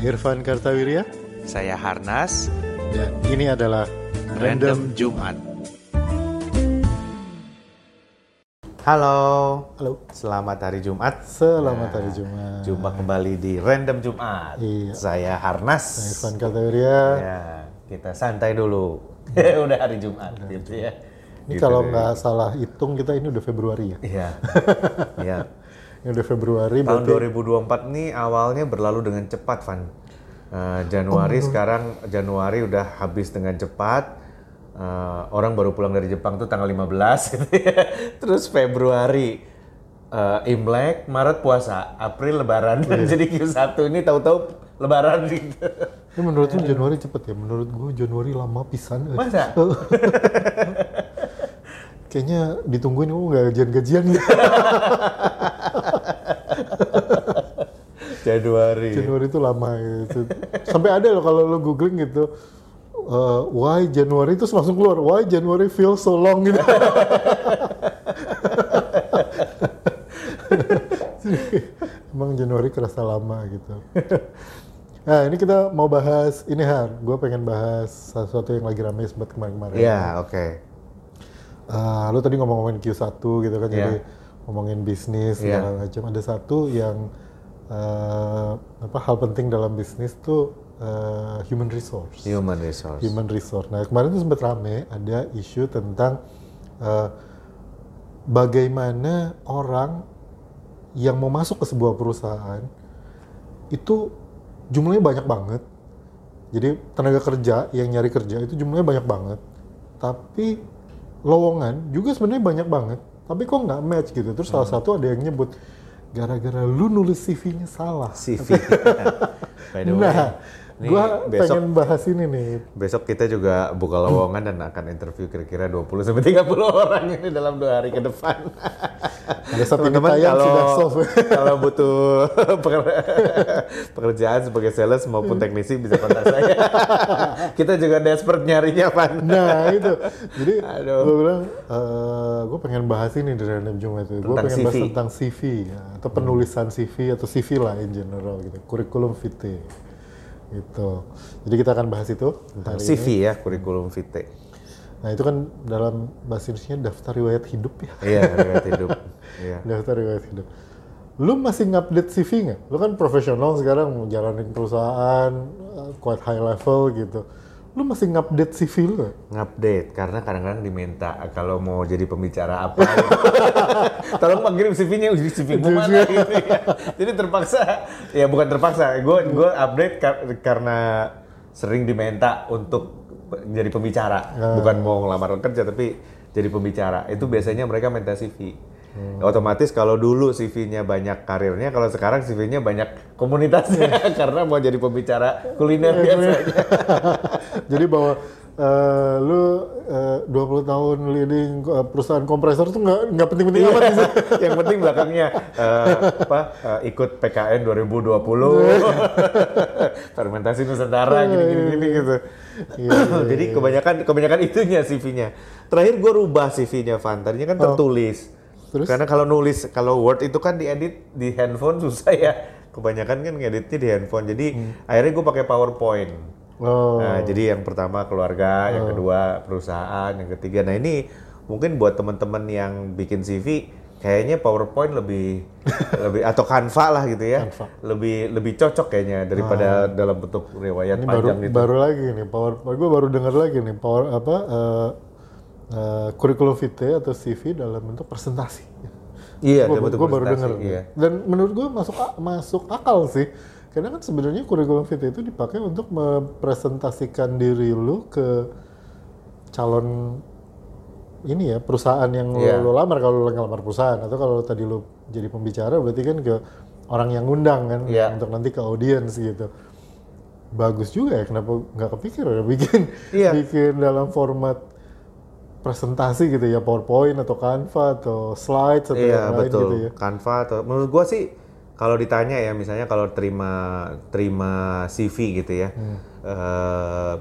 Irfan Kartawirya Saya Harnas, dan ini adalah Random Jumat. Halo, Halo. selamat hari Jumat. Selamat hari Jumat. Jumpa kembali di Random Jumat. Iya. Saya Harnas. Saya Irfan Kartawirya. Ya, kita santai dulu. Udah hari Jumat gitu ya. Ini Gitu kalau nggak salah hitung kita ini udah Februari ya. Iya. Iya. Ini udah Februari Tahun berarti 2024 nih awalnya berlalu dengan cepat, Van. Eh, Januari sekarang Januari udah habis dengan cepat. Eh, orang baru pulang dari Jepang tuh tanggal 15 gitu ya. Terus Februari eh, Imlek, Maret puasa, April lebaran. Jadi Q1 ini tahu-tahu lebaran gitu. Ini menurut lu Januari cepet ya? Menurut gue Januari lama pisan. Masa? Kayaknya ditungguin gue nggak gajian-gajian gitu. Januari. Januari itu lama gitu. Sampai ada loh kalau lo googling gitu. eh, why Januari itu langsung keluar. Why January feels so long gitu. Emang Januari kerasa lama gitu. Nah ini kita mau bahas ini Har. Gue pengen bahas sesuatu yang lagi rame sempat kemarin-kemarin. Iya, oke. Ah, lu tadi ngomong-ngomongin Q1 gitu kan, Iya. jadi ngomongin bisnis Iya. segala macam. Ada satu yang eh, apa hal penting dalam bisnis tuh eh, human resource. Human resource. Human resource. Nah kemarin tuh sempat rame ada isu tentang eh, bagaimana orang yang mau masuk ke sebuah perusahaan itu jumlahnya banyak banget. Jadi tenaga kerja yang nyari kerja itu jumlahnya banyak banget. Tapi lowongan juga sebenarnya banyak banget. Tapi kok nggak match gitu. Terus salah satu ada yang nyebut gara-gara lu nulis CV-nya salah. CV. By the way, Nah, ini gua besok pengen bahas ini nih. Besok kita juga buka lowongan dan akan interview kira-kira 20 sampai 30 orang ini dalam dua hari ke depan. Satu Teman-teman kalau kalau butuh peker- pekerjaan sebagai sales maupun teknisi bisa kontak saya. kita juga desperate nyarinya, Pan. Nah itu, jadi Aduh. gue bilang, gue pengen bahas ini di random Jumat itu. Gue Tentang pengen bahas CV. tentang CV ya, atau penulisan CV atau CV lah in general gitu, kurikulum vitae gitu. Jadi kita akan bahas itu Tentang CV ini. ya, kurikulum vitae. Nah itu kan dalam bahasa Indonesia daftar riwayat hidup ya. Iya, riwayat hidup. Iya. Daftar riwayat hidup. Lu masih ngupdate CV nggak? Lu kan profesional sekarang jalanin perusahaan uh, quite high level gitu. Lu masih ngupdate CV lu nggak? Ngupdate karena kadang-kadang diminta kalau mau jadi pembicara apa? Tolong pak kirim CV-nya uji CV gue mana gitu ya. jadi terpaksa ya bukan terpaksa gue gue update kar- karena sering diminta untuk jadi pembicara. Bukan mau ngelamar kerja tapi jadi pembicara. Itu biasanya mereka minta CV otomatis kalau dulu CV-nya banyak karirnya kalau sekarang CV-nya banyak komunitasnya. Karena mau jadi pembicara kuliner biasanya. Jadi bahwa eh, lu eh, 20 tahun leading eh, perusahaan kompresor tuh nggak nggak penting-penting amat sih. yang penting belakangnya eh, apa eh, ikut PKN 2020 fermentasi nusantara gini gini, gini gitu. Iya, jadi kebanyakan kebanyakan itunya CV-nya terakhir gue rubah CV-nya Van. Tadinya kan tertulis Terus? karena kalau nulis kalau Word itu kan diedit di handphone susah ya kebanyakan kan ngeditnya di handphone jadi akhirnya gue pakai PowerPoint Oh, Nah, jadi yang pertama keluarga, yang kedua perusahaan, yang ketiga. Nah, ini mungkin buat teman-teman yang bikin CV kayaknya PowerPoint lebih lebih atau Canva lah gitu ya. Canva. Lebih lebih cocok kayaknya daripada dalam bentuk riwayat ini baru panjang gitu. baru lagi nih power. Gue baru dengar lagi nih power apa eh, eh, kurikulum vitae atau CV dalam bentuk presentasi. Iya, gue baru dengar. Iya. Dan menurut gue masuk masuk akal sih. Karena kan sebenarnya kurikulum vitae itu dipakai untuk mempresentasikan diri lu ke calon ini ya perusahaan yang lu- Iya. lu, lamar kalau lu ngelamar perusahaan atau kalau tadi lu jadi pembicara berarti kan ke orang yang ngundang kan Iya. untuk nanti ke audiens gitu. Bagus juga ya kenapa nggak kepikir ya bikin Iya. bikin dalam format presentasi gitu ya PowerPoint atau Canva atau slides atau Iya, yang lain betul. gitu ya. Canva atau menurut gua sih kalau ditanya ya misalnya kalau terima terima CV gitu ya. Hmm. eh,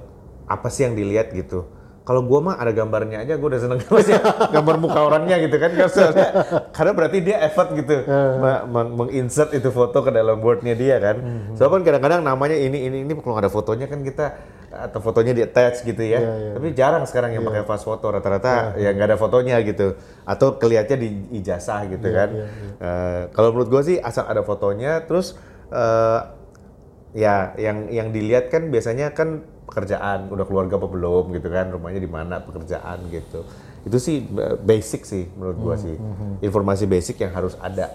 apa sih yang dilihat gitu? kalau gua mah ada gambarnya aja gua udah seneng Maksudnya, gambar muka orangnya gitu kan Karena karena berarti dia effort gitu ma- meng- menginsert itu foto ke dalam boardnya dia kan soalnya kan kadang-kadang namanya ini ini ini kalau ada fotonya kan kita atau fotonya di attach gitu ya. Iya, iya. tapi jarang sekarang yang pakai fast foto rata-rata ya nggak ada fotonya gitu. Atau kelihatannya di ijazah gitu Iya, kan. Eh, kalau menurut gua sih asal ada fotonya terus eh, ya yang yang dilihat kan biasanya kan pekerjaan udah keluarga apa belum gitu kan rumahnya di mana pekerjaan gitu. Itu sih eh, basic sih menurut gua Hmm, sih. informasi basic yang harus ada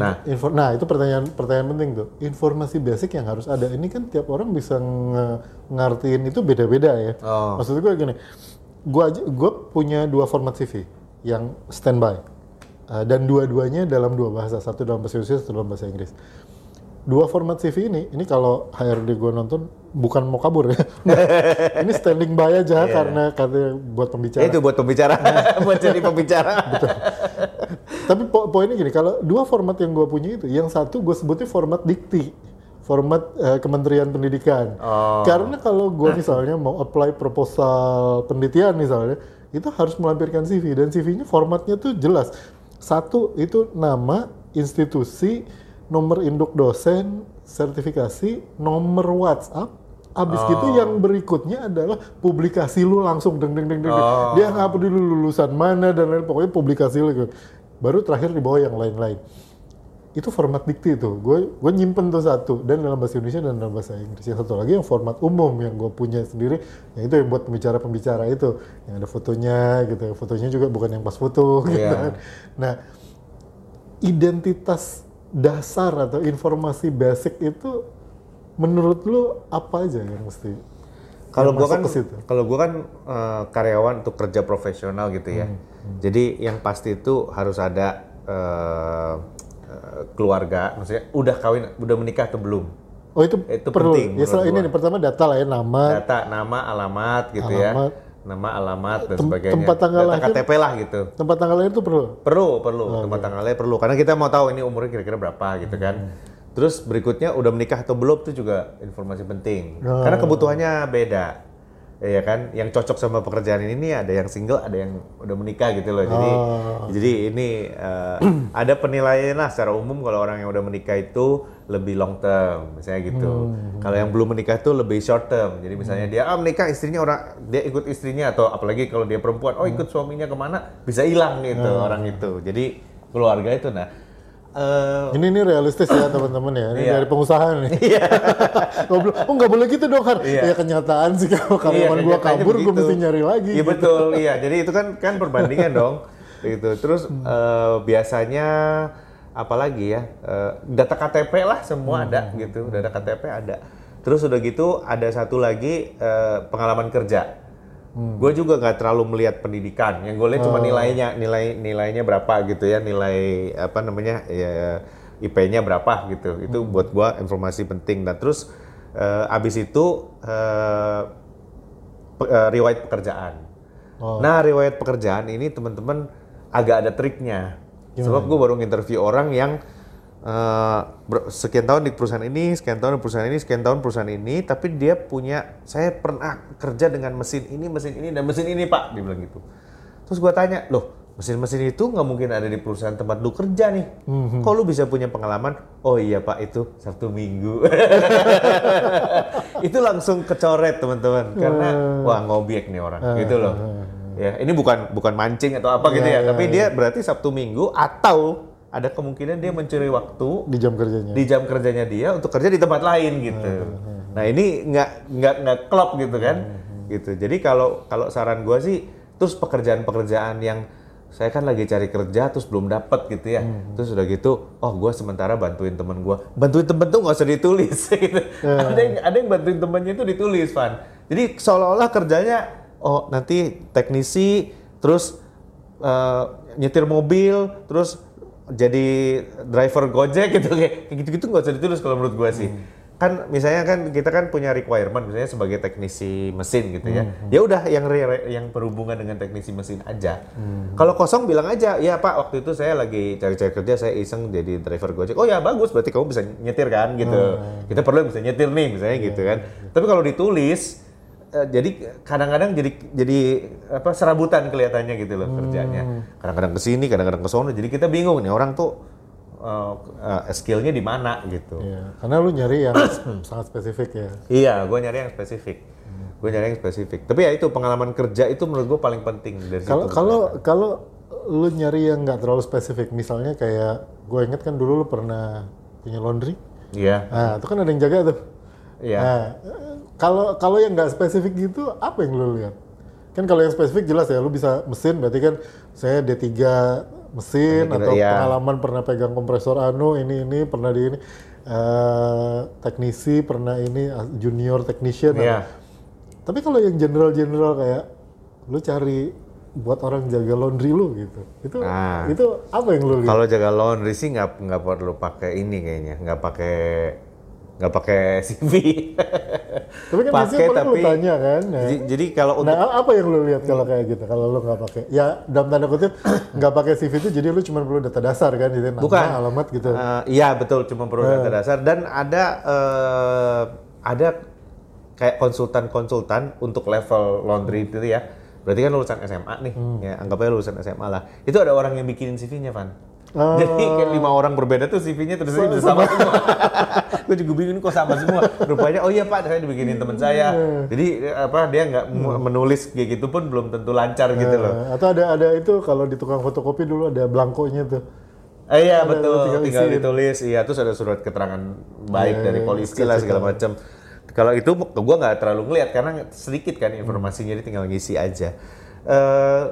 nah info- nah itu pertanyaan pertanyaan penting tuh. Informasi basic yang harus ada. Ini kan tiap orang bisa nge- ngartiin itu beda-beda ya. Oh. Maksud gue gini, aja gua punya dua format CV yang standby Uh, dan dua-duanya dalam dua bahasa, satu dalam bahasa Indonesia, satu dalam bahasa Inggris. Dua format CV ini, ini kalau HRD gue nonton bukan mau kabur ya. ini standing by aja karena katanya buat pembicara. itu buat pembicara buat jadi pembicara Tapi po poinnya gini, kalau dua format yang gue punya itu, yang satu gue sebutnya format dikti, format eh, Kementerian Pendidikan. Oh. Karena kalau gue misalnya mau apply proposal penelitian misalnya, itu harus melampirkan CV dan CV-nya formatnya tuh jelas. Satu itu nama, institusi, nomor induk dosen, sertifikasi, nomor WhatsApp. Abis gitu yang berikutnya adalah publikasi lu langsung deng deng deng deng. deng. Dia nggak peduli lu lulusan mana dan lain pokoknya publikasi lu gitu. Baru terakhir di bawah yang lain-lain. Itu format dikti tuh. Gue gue nyimpen tuh satu dan dalam bahasa Indonesia dan dalam bahasa Inggris. Yang satu lagi yang format umum yang gue punya sendiri. Yang itu yang buat pembicara-pembicara itu. Yang ada fotonya gitu. Fotonya juga bukan yang pas foto gitu Iya. kan. Nah, identitas dasar atau informasi basic itu menurut lu apa aja yang mesti Kalau masuk kan kalau gua kan eh, karyawan untuk kerja profesional gitu ya. Hmm, Jadi yang pasti itu harus ada eh, keluarga, maksudnya udah kawin, udah menikah atau belum? Oh itu, Itu perlu. penting ya, ini nih, pertama data lah ya nama, Data, nama, alamat gitu Alamat. ya. Nama, alamat dan Tem- sebagainya. tempat tanggal Data lahir. KTP lah gitu. tempat tanggal lahir itu perlu. Perlu, perlu. tempat tanggalnya perlu. Karena kita mau tahu ini umurnya kira-kira berapa gitu kan. Terus berikutnya udah menikah atau belum itu juga informasi penting. Karena kebutuhannya beda. Ya kan, yang cocok sama pekerjaan ini nih ada yang single, ada yang udah menikah gitu loh. Jadi jadi ini eh, ada penilaian lah secara umum kalau orang yang udah menikah itu lebih long term, misalnya gitu. Kalau yang belum menikah itu lebih short term. Jadi misalnya dia ah menikah istrinya orang dia ikut istrinya atau apalagi kalau dia perempuan, oh ikut suaminya ke mana bisa hilang gitu orang itu. Jadi keluarga itu nah eh, Ini ini realistis ya teman-teman ya. Ini Iya. dari pengusaha nih. Goblok. oh nggak boleh gitu dong, Har. Iya. Ya kenyataan sih kalau karyawan Iya, gua kabur, gua begitu. mesti nyari lagi. Iya betul, iya. Jadi itu kan kan perbandingan dong. Gitu. Terus eh, biasanya apalagi ya eh, data KTP lah semua ada gitu, data KTP ada. Terus udah gitu ada satu lagi eh, pengalaman kerja. Gue juga nggak terlalu melihat pendidikan. Yang gue lihat cuma nilainya, nilai nilainya berapa gitu ya, nilai apa namanya ya IP-nya berapa gitu. Itu buat gue informasi penting. Dan terus eh, abis itu eh, pe- eh, riwayat pekerjaan. Nah, riwayat pekerjaan ini teman-teman agak ada triknya. Sebab gue baru interview orang yang ber- sekian tahun di perusahaan ini, sekian tahun di perusahaan ini, sekian tahun perusahaan ini, tapi dia punya, saya pernah kerja dengan mesin ini, mesin ini, dan mesin ini pak, dia bilang gitu. Terus gue tanya, loh mesin-mesin itu nggak mungkin ada di perusahaan tempat lu kerja nih. Kok lu bisa punya pengalaman? Oh iya pak, itu Sabtu Minggu. itu langsung kecoret teman-teman karena wah ngobiek nih orang gitu loh ya ini bukan bukan mancing atau apa gitu ya tapi dia berarti Sabtu Minggu atau ada kemungkinan dia mencuri waktu di jam kerjanya. di jam kerjanya dia untuk kerja di tempat lain gitu. Nah ini nggak nggak nggak klop gitu kan? Gitu. Jadi kalau kalau saran gua sih terus pekerjaan-pekerjaan yang saya kan lagi cari kerja terus belum dapat gitu ya. Terus udah gitu oh gua sementara bantuin temen gua. Bantuin temen tuh nggak usah ditulis gitu. ada yang ada yang bantuin temennya itu ditulis Van. Jadi seolah-olah kerjanya oh nanti teknisi terus eh, nyetir mobil terus jadi driver gojek gitu kayak gitu-gitu nggak usah ditulis kalau menurut gua sih. Kan misalnya kan kita kan punya requirement misalnya sebagai teknisi mesin gitu ya. Ya udah yang re- re- yang berhubungan dengan teknisi mesin aja. Kalau kosong bilang aja ya pak waktu itu saya lagi cari-cari kerja saya iseng jadi driver gojek. Oh ya bagus berarti kamu bisa nyetir kan? Gitu. Kita perlu bisa nyetir nih misalnya gitu kan. tapi kalau ditulis eh, jadi kadang-kadang jadi jadi apa serabutan kelihatannya gitu loh kerjanya. Kadang-kadang ke sini, kadang-kadang ke sono. Jadi kita bingung nih orang tuh eh, eh, skillnya di mana gitu. Iya, karena lu nyari yang sangat spesifik ya. Iya, gue nyari yang spesifik. Gue nyari yang spesifik. Tapi ya itu pengalaman kerja itu menurut gue paling penting dari Kalau situ. kalau kalau lu nyari yang nggak terlalu spesifik, misalnya kayak gue inget kan dulu lu pernah punya laundry. Iya, Nah, itu kan ada yang jaga tuh. iya. Nah, kalau kalau yang nggak spesifik gitu, apa yang lu lihat? Kan kalau yang spesifik jelas ya, lu bisa mesin, berarti kan saya D3 mesin D3, atau iya. pengalaman pernah pegang kompresor anu, ini ini pernah di ini eh, teknisi, pernah ini junior technician. Iya. Tapi kalau yang general-general kayak lu cari buat orang jaga laundry lu gitu, itu Nah. itu apa yang lu lihat? Kalau jaga laundry sih nggak nggak perlu pakai ini kayaknya, nggak pakai nggak pakai CV. Tapi kan biasanya pernah lu tanya kan. Nah. Jadi, jadi kalau untuk Nah, apa yang lu lihat kalau kayak gitu? Kalau lu nggak pakai, ya dalam tanda kutip nggak pakai CV itu jadi lu cuma perlu data dasar kan, gitu nama, Bukan. alamat gitu. Eh, iya betul, cuma perlu data dasar dan ada eh, ada kayak konsultan-konsultan untuk level laundry itu ya. Berarti kan lulusan SMA nih, ya anggap aja lulusan SMA lah. Itu ada orang yang bikinin CV-nya, Van. Oh. Jadi kayak lima orang berbeda tuh CV-nya terus bisa sama semua. Gue juga bingung kok sama semua. Rupanya oh iya Pak, saya dibikinin teman saya. Jadi eh, apa dia nggak mu- menulis kayak gitu pun belum tentu lancar gitu loh. Nah, atau ada ada itu kalau di tukang fotokopi dulu ada blankonya tuh. Eh, iya Ada, betul, tinggal tinggal, ditulis. Iya, terus ada surat keterangan baik Iya, dari iya, polisi lah segala macam. Kalau itu gua nggak terlalu ngeliat karena sedikit kan informasinya, jadi tinggal ngisi aja. Eh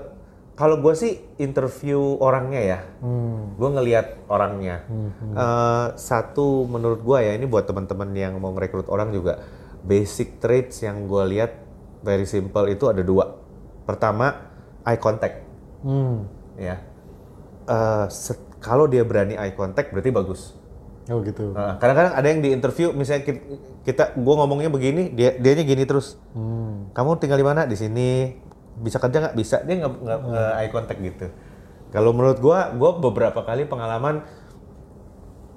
kalau gue sih interview orangnya ya, Hmm. gue ngelihat orangnya. Eh, satu menurut gua ya ini buat teman-teman yang mau ngerekrut orang juga basic traits yang gua lihat very simple itu ada dua. Pertama eye contact Hmm. ya. Eh, set- kalau dia berani eye contact berarti bagus. Oh gitu. Nah, kadang-kadang ada yang di interview misalnya ki- kita, gue ngomongnya begini, dia dianya gini terus. Hmm. Kamu tinggal di mana? Di sini. Bisa kerja nggak? Bisa. Dia nggak nggak nggak eye contact gitu. Kalau menurut gua, gua beberapa kali pengalaman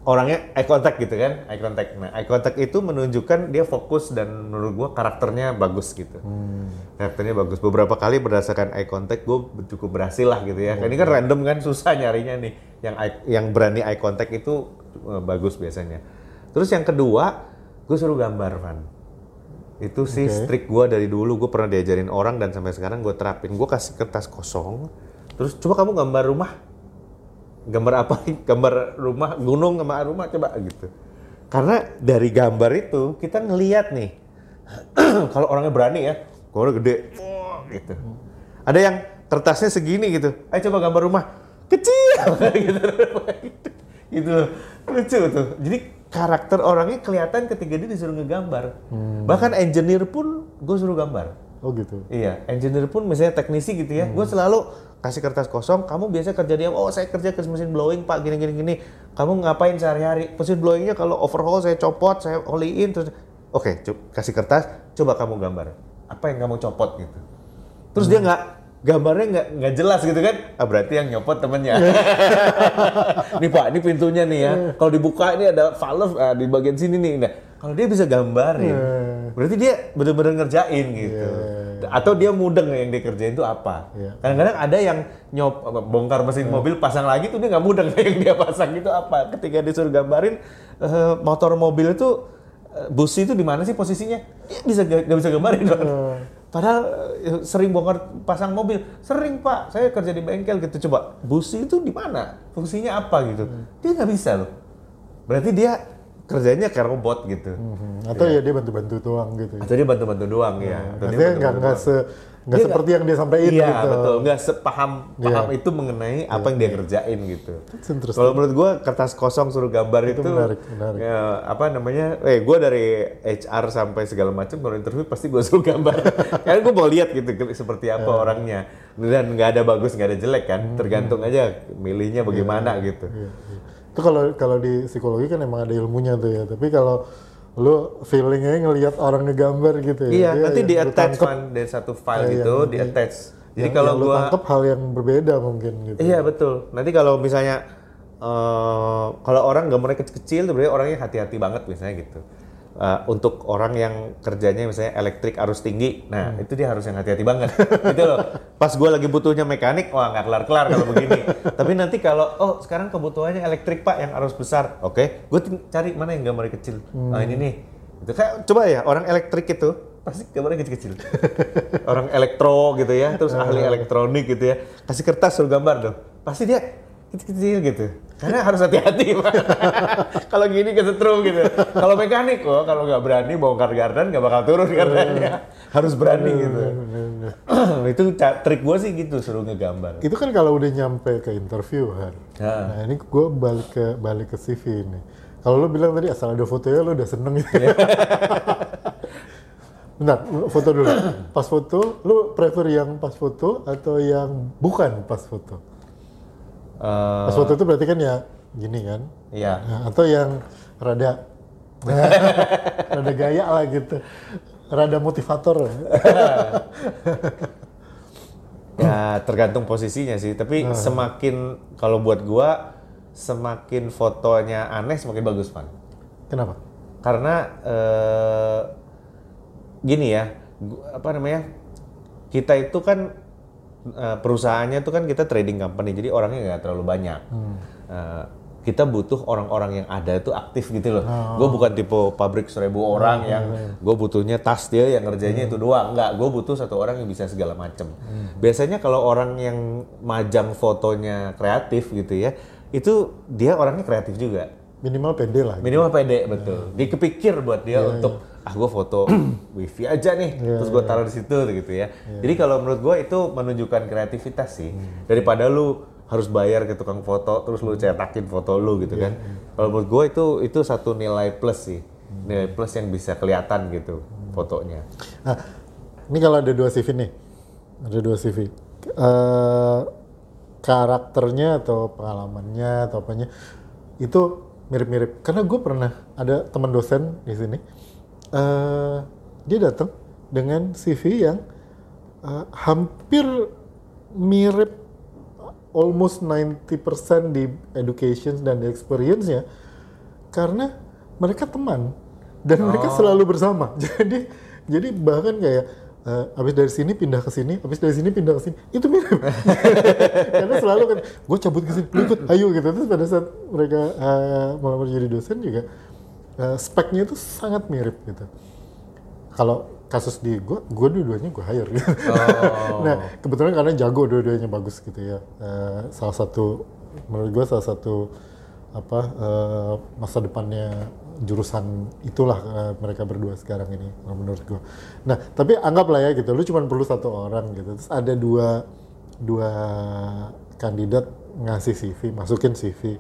orangnya eye contact gitu kan, eye contact. Nah, eye contact itu menunjukkan dia fokus dan menurut gua karakternya bagus gitu. Karakternya bagus. Beberapa kali berdasarkan eye contact gue cukup berhasil lah gitu ya. Ini kan random kan susah nyarinya nih. Yang eye- yang berani eye contact itu eh, bagus biasanya. Terus yang kedua, gue suruh gambar, Van. Itu sih Oke. trik gue dari dulu. Gue pernah diajarin orang dan sampai sekarang gue terapin. Gue kasih kertas kosong. Terus coba kamu gambar rumah. Gambar apa? Gambar rumah, gunung sama rumah coba gitu. Karena dari gambar itu kita ngeliat nih. kalau orangnya berani ya, kalau gede, wah, gitu. Ada yang kertasnya segini gitu. Ayo coba gambar rumah kecil gitu. gitu. Lucu tuh. Jadi karakter orangnya kelihatan ketika dia disuruh ngegambar. Bahkan engineer pun gue suruh gambar. Oh gitu. Iya, engineer pun misalnya teknisi gitu ya, gue selalu kasih kertas kosong. Kamu biasa kerja di oh saya kerja ke mesin blowing pak, gini gini gini. Kamu ngapain sehari-hari? Mesin blowingnya kalau overhaul saya copot, saya oliin terus. Oke, co- kasih kertas, coba kamu gambar. Apa yang kamu copot gitu. Terus dia nggak gambarnya nggak nggak jelas gitu kan? Ah berarti yang nyopot temennya. nih pak, ini pintunya nih ya. Kalau dibuka ini ada valve ah, di bagian sini nih. Nah, kalau dia bisa gambarin, berarti dia bener-bener ngerjain gitu. Atau dia mudeng yang dia kerjain itu apa? Iya. Kadang-kadang ada yang nyop bongkar mesin mobil pasang lagi tuh dia nggak mudeng yang dia pasang itu apa? Ketika disuruh gambarin eh, motor mobil itu eh, busi itu di mana sih posisinya? Dia bisa nggak bisa gambarin. Bang. Padahal eh, sering bongkar pasang mobil, sering pak. Saya kerja di bengkel gitu. Coba busi itu di mana? Fungsinya apa gitu? Dia nggak bisa loh. Berarti dia kerjanya kayak robot gitu. Hmm. Atau ya dia bantu-bantu doang gitu. Atau dia bantu-bantu doang ya. Atau dia Artinya nggak se nggak Dia seperti yang dia sampaikan Iya gitu. betul, nggak sepaham paham Iya. itu mengenai apa yang dia kerjain gitu. Kalau menurut gua kertas kosong suruh gambar itu, menarik, menarik. ya, apa namanya? Eh gua dari HR sampai segala macam kalau interview pasti gua suruh gambar. Karena gua mau lihat gitu seperti apa Iya. orangnya dan nggak ada bagus nggak ada jelek kan, Hmm. tergantung aja milihnya bagaimana gitu. Iya, iya. Itu kalau kalau di psikologi kan emang ada ilmunya tuh ya. Tapi kalau lu feelingnya ngelihat orang ngegambar gitu ya. Iya, dia nanti di attach kan dari satu file eh, gitu, di attach. Jadi yang- kalau yang gua tangkep hal yang berbeda mungkin gitu. Iya betul. Nanti kalau misalnya eh kalau orang gambarnya kecil-kecil, tuh berarti orangnya hati-hati banget misalnya gitu. Uh, untuk orang yang kerjanya misalnya elektrik arus tinggi, nah Hmm. itu dia harus yang hati-hati banget, gitu loh. Pas gue lagi butuhnya mekanik, wah nggak kelar-kelar kalau begini. Tapi nanti kalau oh sekarang kebutuhannya elektrik pak yang arus besar, oke, gue cari mana yang gambarnya kecil. Hmm. Nah ini nih, itu kayak coba ya orang elektrik itu pasti gambarnya kecil-kecil. orang elektro gitu ya, terus ahli Hmm. elektronik gitu ya, kasih kertas suruh gambar dong, pasti dia kecil-kecil gitu. Karena harus hati-hati Pak. kalau gini kesetrum gitu. Kalau mekanik kok kalau nggak berani bongkar gardan nggak bakal turun gardannya. Harus berani gitu. itu trik gue sih gitu suruh ngegambar. Itu kan kalau udah nyampe ke interview kan. Nah ini gue balik ke balik ke CV ini. Kalau lo bilang tadi asal ada fotonya lo udah seneng gitu. Bentar, foto dulu. Pas foto, lo prefer yang pas foto atau yang bukan pas foto? Eh, Pas foto itu berarti kan ya gini kan? Iya. Nah, atau yang rada rada gaya lah gitu. Rada motivator. Ya tergantung posisinya sih. Tapi Nah. semakin kalau buat gua semakin fotonya aneh semakin bagus pan. Kenapa? Karena eh, gini ya, apa namanya? Kita itu kan eh, perusahaannya itu kan kita trading company, jadi orangnya nggak terlalu banyak. Eh, kita butuh orang-orang yang ada itu aktif gitu loh. Gue bukan tipe pabrik seribu orang yang gue butuhnya tas dia yang ngerjainnya itu doang. Enggak, gue butuh satu orang yang bisa segala macem. Biasanya kalau orang yang majang fotonya kreatif gitu ya, itu dia orangnya kreatif juga. Minimal pede lah. gitu. Minimal pede betul. Dia kepikir buat dia untuk ah gue foto wifi aja nih, terus gue taruh di situ gitu ya. Jadi kalau menurut gue itu menunjukkan kreativitas sih. Daripada lu harus bayar ke tukang foto, terus lu cetakin foto lu gitu kan. Kalau menurut gue itu itu satu nilai plus sih, nilai plus yang bisa kelihatan gitu fotonya. Nah, ini kalau ada dua CV nih, ada dua CV. Eh, karakternya atau pengalamannya atau apanya itu mirip-mirip. Karena gue pernah ada teman dosen di sini, eh, dia datang dengan CV yang eh, hampir mirip almost 90% di education dan di experience-nya karena mereka teman dan mereka selalu bersama. Jadi jadi bahkan kayak eh, habis dari sini pindah ke sini, habis dari sini pindah ke sini, itu mirip. karena selalu kan gue cabut ke sini, ikut, ayo gitu. Terus pada saat mereka eh, melamar jadi dosen juga eh, speknya itu sangat mirip gitu. Kalau kasus di gue, gue dua-duanya gue hire. Gitu. nah kebetulan karena jago dua-duanya bagus gitu ya. Eh, salah satu menurut gue salah satu apa eh, masa depannya jurusan itulah eh, mereka berdua sekarang ini menurut gue. Nah tapi anggaplah ya gitu, lu cuma perlu satu orang gitu. Terus ada dua dua kandidat ngasih CV, masukin CV.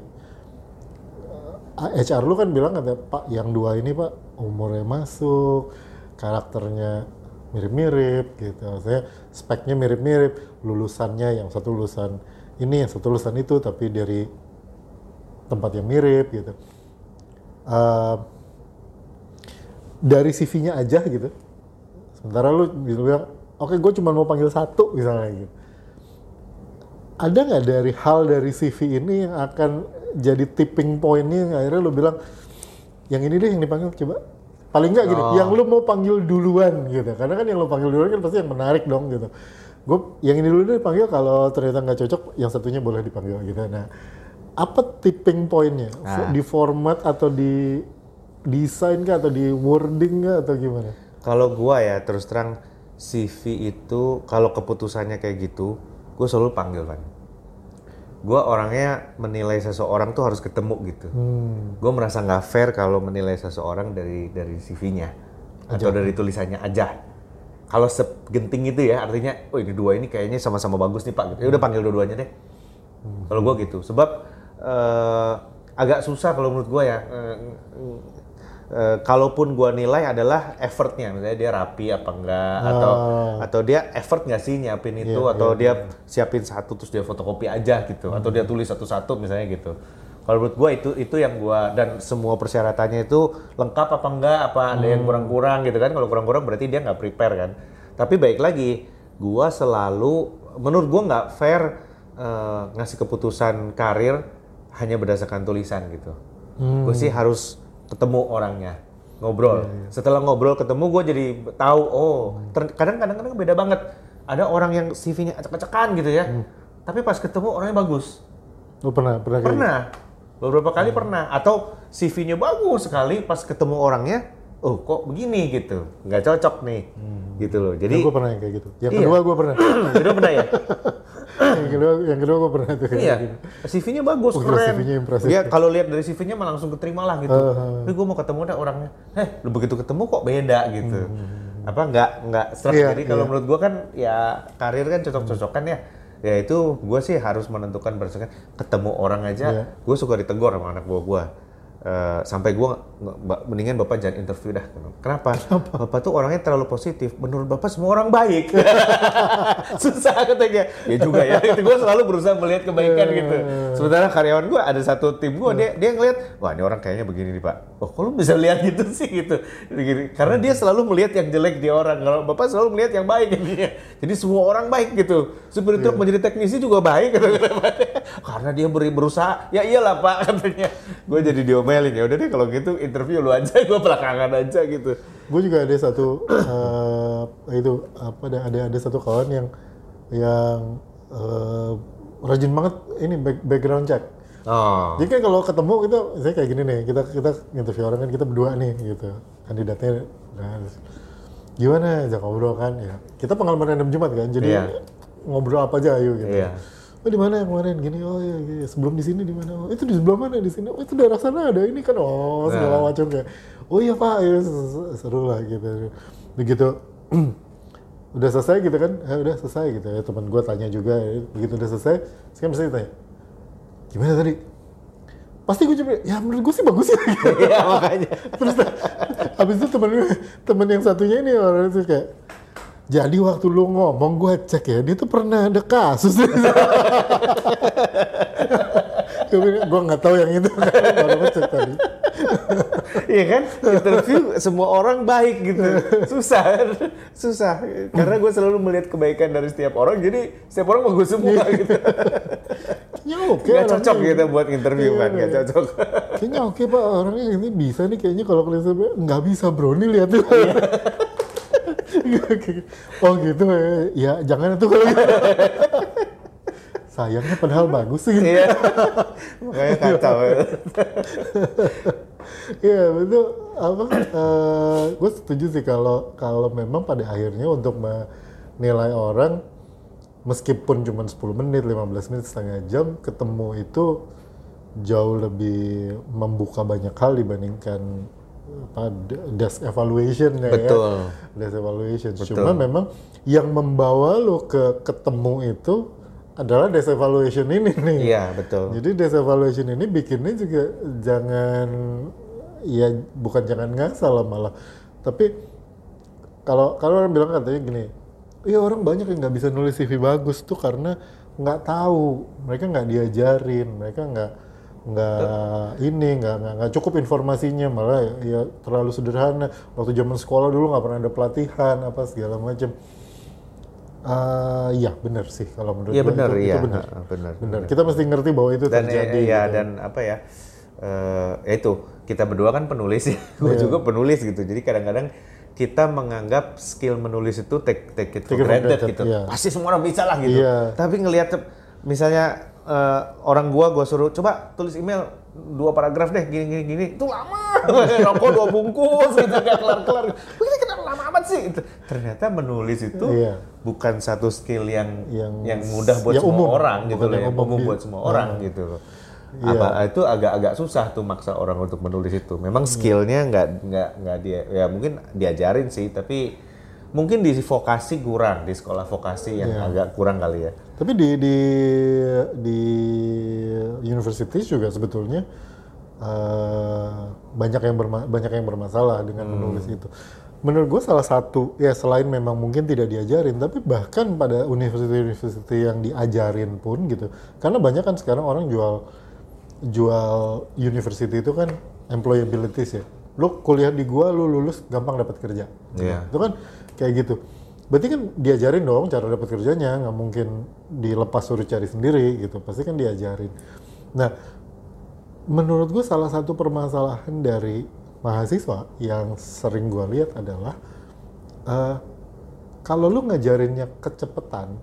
HR lu kan bilang ada Pak yang dua ini Pak umurnya masuk, karakternya mirip-mirip gitu. Saya speknya mirip-mirip, lulusannya yang satu lulusan ini, yang satu lulusan itu, tapi dari tempat yang mirip gitu. Eh, dari CV-nya aja gitu. Sementara lu bisa bilang, oke gue cuma mau panggil satu misalnya gitu. Ada nggak dari hal dari CV ini yang akan jadi tipping point-nya yang akhirnya lu bilang, yang ini deh yang dipanggil coba. Paling nggak gini, yang lu mau panggil duluan gitu. Karena kan yang lu panggil duluan kan pasti yang menarik dong gitu. Gue yang ini dulu deh dipanggil kalau ternyata nggak cocok, yang satunya boleh dipanggil gitu. Nah, apa tipping point-nya? Nah. Di format atau di desain kah atau di wording kah atau gimana? Kalau gua ya terus terang CV itu kalau keputusannya kayak gitu, gue selalu panggil kan. Gua orangnya menilai seseorang tuh harus ketemu gitu. Hmm. Gue merasa nggak fair kalau menilai seseorang dari dari CV-nya atau dari tulisannya aja. Kalau segenting itu ya artinya, oh ini dua ini kayaknya sama-sama bagus nih pak. Gitu. Ya udah panggil dua-duanya deh. Kalau gue gitu, sebab eh, agak susah kalau menurut gue ya. eh, eh, kalaupun gue nilai adalah effortnya, misalnya dia rapi apa enggak, atau atau dia effort nggak sih nyiapin itu, atau dia siapin satu terus dia fotokopi aja gitu, atau dia tulis satu-satu misalnya gitu. Kalau menurut gue itu itu yang gue dan semua persyaratannya itu lengkap apa enggak, apa ada yang kurang-kurang gitu kan? Kalau kurang-kurang berarti dia nggak prepare kan. Tapi baik lagi, gue selalu menurut gue nggak fair eh, ngasih keputusan karir hanya berdasarkan tulisan gitu. Gue sih harus ketemu orangnya, ngobrol. Setelah ngobrol ketemu gue jadi tahu oh ter- kadang kadang-kadang beda banget. Ada orang yang CV-nya acak-acakan gitu ya. Tapi pas ketemu orangnya bagus. Lu pernah pernah kayak Pernah. Beberapa kali pernah atau CV-nya bagus sekali pas ketemu orangnya oh kok begini gitu. nggak cocok nih. Gitu loh. gitu? Jadi Yang gue pernah yang kayak gitu. Yang Iya. kedua gue pernah. Kedua pernah ya? yang kedua yang kedua gue pernah tuh. Iya. CV-nya bagus, gila, keren. CV-nya impresif. Dia kalau lihat dari CV-nya mah langsung keterima lah gitu. Uh, Tapi gue mau ketemu dah orangnya. Eh, lu begitu ketemu kok beda gitu. Apa nggak nggak. Hmm, Iya, Jadi kalau iya. menurut gue kan ya karir kan cocok-cocokan ya. Ya itu gue sih harus menentukan berdasarkan ketemu orang aja. Iya. Gue suka ditegur sama anak buah gue. Eh, sampai gue mendingan bapak jangan interview dah. Kenapa? Bapak tuh orangnya terlalu positif. Menurut bapak semua orang baik. Susah katanya. Ya juga ya. Itu gue selalu berusaha melihat kebaikan Iya. gitu. Sementara karyawan gue ada satu tim gue dia dia ngeliat, wah ini orang kayaknya begini nih pak. Oh kok lu bisa lihat gitu sih gitu. Gini. Karena dia selalu melihat yang jelek di orang. Kalau bapak selalu melihat yang baik intinya. Jadi semua orang baik gitu. Supir truk menjadi teknisi juga baik gitu. Karena dia beri berusaha. Ya iyalah pak katanya. Gue jadi diomelin ya udah deh kalau gitu interview lu aja gue belakangan aja gitu. Gue juga ada satu eh, itu apa ada ada ada satu kawan yang yang eh, rajin banget ini back- background check. Oh. Jadi kan kalau ketemu kita saya kayak gini nih, kita kita interview orang kan kita berdua nih gitu. Kandidatnya nah, gimana aja ngobrol kan ya. Kita pengalaman random Jumat kan. Jadi Iya. ngobrol apa aja ayo gitu. Iya. Oh di mana yang kemarin? Gini oh iya, iya. sebelum di sini di mana? Oh, itu di sebelah mana? Di sini. Oh itu daerah sana ada ini kan? Oh segala Nah. macam kayak oh iya pak. Ya, seru- lah gitu. Begitu. Udah selesai gitu kan? Eh, udah selesai gitu ya. Teman gue tanya juga begitu udah selesai? Sekarang mesti tanya gimana tadi? Pasti gue cuma ya menurut gue sih bagus ya Iya makanya. terus habis itu temen temen yang satunya ini orang itu kayak jadi waktu lu ngomong gue cek ya dia tuh pernah ada kasus gue nggak tahu yang itu baru ngecek tadi Iya kan? Interview semua orang baik gitu. Susah. Susah. Karena gue selalu melihat kebaikan dari setiap orang. Jadi setiap orang bagus semua gitu. kayaknya oke Gak cocok gitu buat interview Iya, kan. Gak iya. cocok. kayaknya oke pak orangnya ini bisa nih kayaknya kalau kalian nggak bisa bro nih lihat tuh oh gitu. Ya ya jangan itu kalau gitu. Sayangnya padahal bagus sih. Iya. Makanya kacau. Iya betul. Apa gue setuju sih kalau kalau memang pada akhirnya untuk menilai orang meskipun cuma 10 menit 15 menit setengah jam ketemu itu jauh lebih membuka banyak hal dibandingkan apa desk evaluation ya Betul. desk evaluation Betul. cuma memang yang membawa lo ke ketemu itu adalah desk evaluation ini nih Iya betul. jadi desk evaluation ini bikinnya juga jangan ya bukan jangan ngasal lah malah. Tapi kalau kalau orang bilang katanya gini, iya orang banyak yang nggak bisa nulis CV bagus tuh karena nggak tahu, mereka nggak diajarin, mereka nggak nggak ini nggak nggak nggak cukup informasinya malah ya, ya terlalu sederhana waktu zaman sekolah dulu nggak pernah ada pelatihan apa segala macam iya benar sih kalau menurut Iya gua benar, itu, iya. itu benar benar, benar kita mesti ngerti bahwa itu dan terjadi ya gitu. dan apa ya eh ya itu kita berdua kan penulis ya gue Iya. juga penulis gitu jadi kadang-kadang kita menganggap skill menulis itu take, take it for granted granted, gitu iya. pasti semua orang bisa lah gitu Iya. tapi ngelihat misalnya eh, orang gua gua suruh coba tulis email dua paragraf deh gini gini gini itu lama rokok dua bungkus gitu nggak kelar kelar ini kenapa lama amat sih Gitu. ternyata menulis itu Iya. bukan satu skill yang Yang- yang, mudah buat yang semua umum, orang gitu bukan loh yang umum buat semua Ah. orang gitu loh. Iya. Apa itu agak-agak susah tuh maksa orang untuk menulis itu. Memang skillnya nggak nggak nggak dia ya mungkin diajarin sih tapi mungkin di vokasi kurang di sekolah vokasi yang Iya. agak kurang kali ya. Tapi di di di universities juga sebetulnya eh, banyak yang berma- banyak yang bermasalah dengan Hmm. menulis itu. Menurut gue salah satu ya selain memang mungkin tidak diajarin, tapi bahkan pada university-university yang diajarin pun gitu, karena banyak kan sekarang orang jual jual university itu kan employability ya. Lu kuliah di gua, lu lulus gampang dapat kerja. Iya. Itu kan kayak gitu. Berarti kan diajarin dong cara dapat kerjanya, nggak mungkin dilepas suruh cari sendiri gitu. Pasti kan diajarin. Nah, menurut gue salah satu permasalahan dari mahasiswa yang sering gue lihat adalah eh, kalau lu ngajarinnya kecepatan,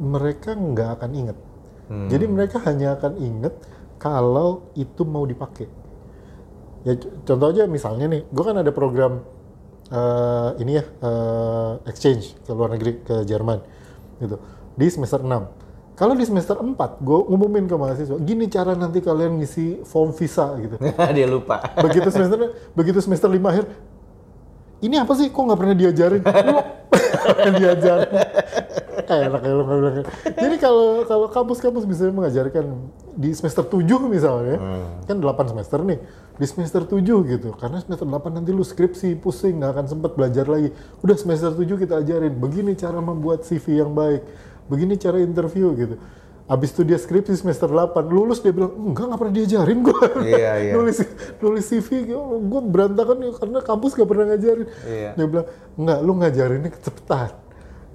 mereka nggak akan inget. Jadi mereka hanya akan inget kalau itu mau dipakai. Ya contoh aja misalnya nih, gue kan ada program eh, ini ya eh, exchange ke luar negeri ke Jerman gitu di semester 6. Kalau di semester 4, gue ngumumin ke mahasiswa, gini cara nanti kalian ngisi form visa gitu. Dia lupa. begitu semester begitu semester 5 akhir, ini apa sih? Kok nggak pernah diajarin? Lu diajarin. Kayak enak kayak lu bilang. Jadi kalau kalau kampus-kampus bisa mengajarkan di semester 7 misalnya, kan 8 semester nih, di semester 7 gitu. Karena semester 8 nanti lu skripsi, pusing, nggak akan sempat belajar lagi. Udah semester 7 kita ajarin, begini cara membuat CV yang baik, begini cara interview gitu. Abis itu dia skripsi semester 8, lulus dia bilang, enggak, nggak pernah diajarin gue. Iya, iya. nulis nulis CV, gue berantakan ya karena kampus gak pernah ngajarin. Iya. Dia bilang, enggak, lu ngajarinnya kecepatan.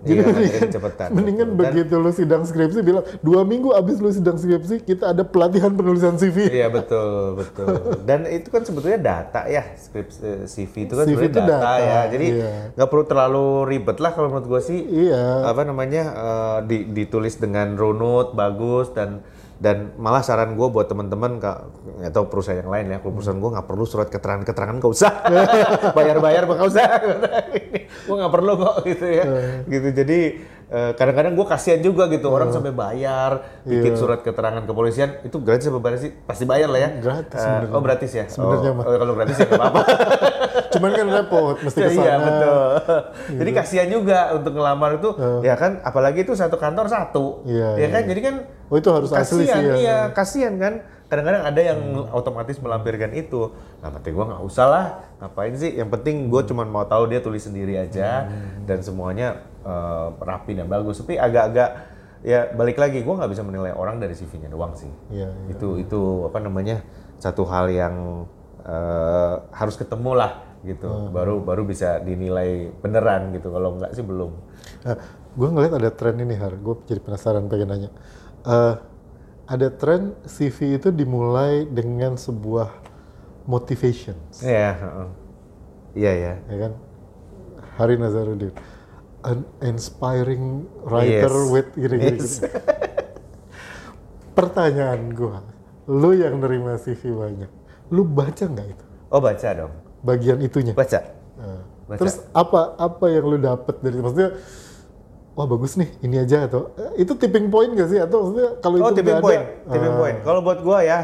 Jadi Iya, mendingan, kecepatan, mendingan. Dan- begitu lu sidang skripsi bilang, dua minggu abis lu sidang skripsi, kita ada pelatihan penulisan CV. Iya betul betul. Dan itu kan sebetulnya data ya skrip eh, CV itu kan CV sebenarnya itu data, data, ya. Jadi iya. nggak perlu terlalu ribet lah kalau menurut gue sih. Iya. Apa namanya eh, di- ditulis dengan runut bagus dan dan malah saran gue buat teman-teman atau perusahaan yang lain ya kalau perusahaan gue nggak perlu surat keterangan-keterangan nggak usah. Bayar-bayar nggak usah. Gue nggak perlu kok gitu ya. Gitu jadi eh, kadang-kadang gue kasihan juga gitu orang sampai bayar bikin Iya. surat keterangan kepolisian itu gratis apa bayar sih? Pasti bayar lah ya. Gratis sebenarnya. oh gratis ya? Sebenarnya oh, oh, kalau gratis ya nggak apa-apa. Cuman kan repot, mesti ke sana. Iya. Betul. Jadi kasihan juga untuk ngelamar itu, ya kan, apalagi itu satu kantor satu, Iya, ya iya. kan, jadi kan Oh, itu harus asli sih ya. Iya, kasihan kan. Kadang-kadang ada yang otomatis melampirkan itu. Nah, penting gua nggak usah lah, ngapain sih? Yang penting gue cuma mau tahu dia tulis sendiri aja dan semuanya eh, rapi dan bagus. Tapi agak-agak ya balik lagi, gua nggak bisa menilai orang dari CV-nya doang sih. Iya, iya. Itu itu apa namanya satu hal yang eh, harus ketemu lah gitu Hmm. baru baru bisa dinilai beneran gitu kalau enggak sih belum Nah, gue ngeliat ada tren ini Har, gue jadi penasaran pengen nanya. Eh, ada tren CV itu dimulai dengan sebuah motivation, Iya, heeh. iya ya ya kan? Hari Nazarudin, an inspiring writer Yes. with gini-gini. Yes. gini. Pertanyaan gue, lu yang nerima CV banyak, lu baca nggak itu? oh baca dong Bagian itunya? baca Nah, Baca. Terus apa apa yang lu dapet dari maksudnya wah bagus nih ini aja atau eh, itu tipping point gak sih? Atau maksudnya kalau oh itu tipping point ada, tipping ah, point. Kalau buat gua ya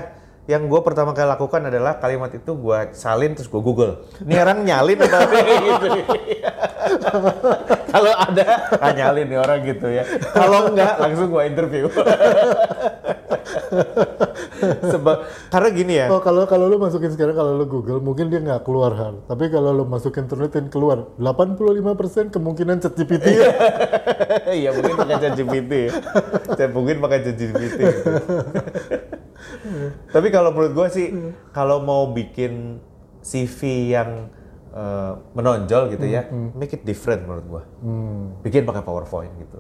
yang gua pertama kali lakukan adalah kalimat itu gua salin terus gua google. Ini orang nyalin atau apa gitu. Kalau ada ah nyalin nih orang gitu ya. Kalau enggak langsung gua interview sebab karena gini ya Oh kalau kalau lu masukin sekarang kalau lu Google mungkin dia nggak keluar hal. Tapi kalau lu masukin terlitin keluar 85% kemungkinan ChatGPT. Iya mungkin pakai ChatGPT. Saya mungkin pakai ChatGPT. Tapi kalau menurut gue sih, kalau mau bikin CV yang eh, menonjol gitu ya, make it different menurut gue. Hmm. Bikin pakai PowerPoint gitu.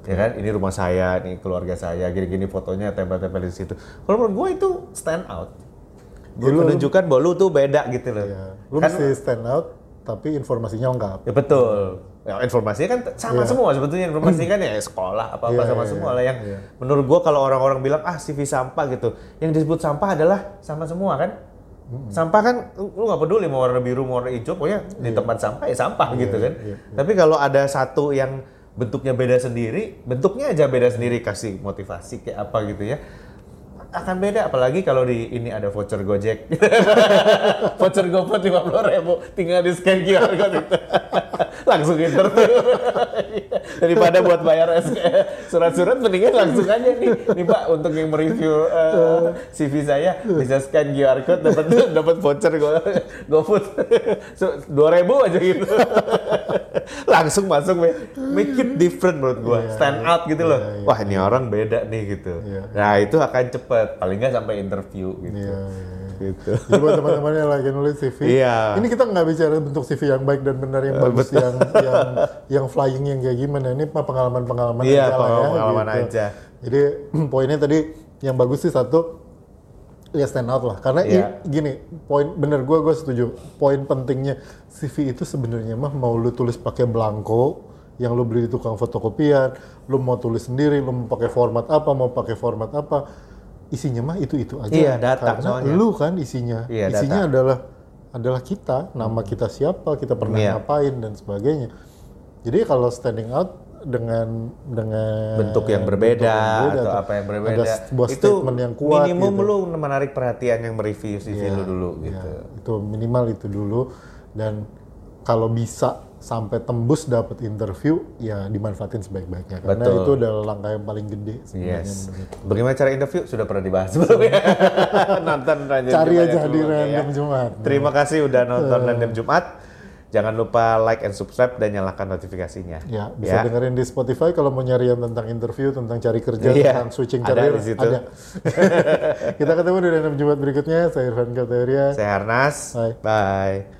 Ya kan, ini rumah saya, ini keluarga saya, gini-gini fotonya tempel-tempel di situ. Kalau menurut gue itu stand out. Ya, lu- menunjukkan bahwa lu tuh beda gitu loh. Ya, lu Kan- mesti stand out tapi informasinya lengkap. Ya betul. Ya, informasinya kan sama Iya. semua sebetulnya informasi kan ya sekolah apa apa Iya, sama iya, semua iya. lah yang Iya. menurut gua kalau orang-orang bilang ah CV sampah gitu. Yang disebut sampah adalah sama semua kan. Sampah kan lu nggak peduli mau warna biru mau warna hijau pokoknya di tempat sampah ya sampah gitu kan. iya, Tapi kalau ada satu yang bentuknya beda sendiri, bentuknya aja beda sendiri kasih motivasi kayak apa gitu ya. Akan beda apalagi kalau di ini ada voucher Gojek. voucher GoFood 50 ribu tinggal di scan QR code itu. langsung interview. Daripada buat bayar surat-surat mendingan langsung aja nih. Nih Pak untuk yang mereview eh, CV saya bisa scan QR code dapat dapat voucher Go GoFood. So, 2000 aja gitu. langsung masuk make it different menurut gua. Iya, Stand out gitu loh. iya, iya. Wah, ini orang beda nih gitu. Nah, itu akan cepet paling nggak sampai interview gitu. Iya, iya. Gitu. Jadi buat teman-teman yang lagi nulis CV, Iya. ini kita nggak bicara bentuk CV yang baik dan benar yang bagus, yang yang yang flying yang kayak gimana. Ini mah pengalaman-pengalaman Iya, aja lah ya, pengalaman gitu. aja. Jadi poinnya tadi yang bagus sih satu ya stand out lah karena Iya. i- gini poin bener gue gue setuju poin pentingnya CV itu sebenarnya mah mau lu tulis pakai blanko yang lu beli di tukang fotokopian lu mau tulis sendiri lu mau pakai format apa mau pakai format apa isinya mah itu itu aja. Iya, data karena soalnya. lu kan isinya. Iya, isinya adalah adalah kita nama kita siapa kita pernah Iya. ngapain dan sebagainya. Jadi kalau standing out dengan dengan bentuk yang berbeda, bentuk atau apa yang berbeda. Ada sebuah itu statement yang kuat minimum gitu. lu menarik perhatian yang mereview CV lu dulu Ya, gitu. Itu minimal itu dulu. Dan kalau bisa sampai tembus dapat interview ya dimanfaatin sebaik-baiknya karena Betul. itu adalah langkah yang paling gede sebenarnya Yes. Bagaimana cara interview sudah pernah dibahas sebelumnya. nonton Random Cari Jumat aja yang di sebelumnya Random Jumat. Terima kasih udah nonton Random Jumat. Jangan lupa like and subscribe dan nyalakan notifikasinya. Ya, bisa dengerin di Spotify kalau mau nyari yang tentang interview, tentang cari kerja, Iya, tentang switching ada career, di situ. ada. Kita ketemu di Random Jumat berikutnya. Saya Irfan Kateria. Saya Harnas. Bye. Bye.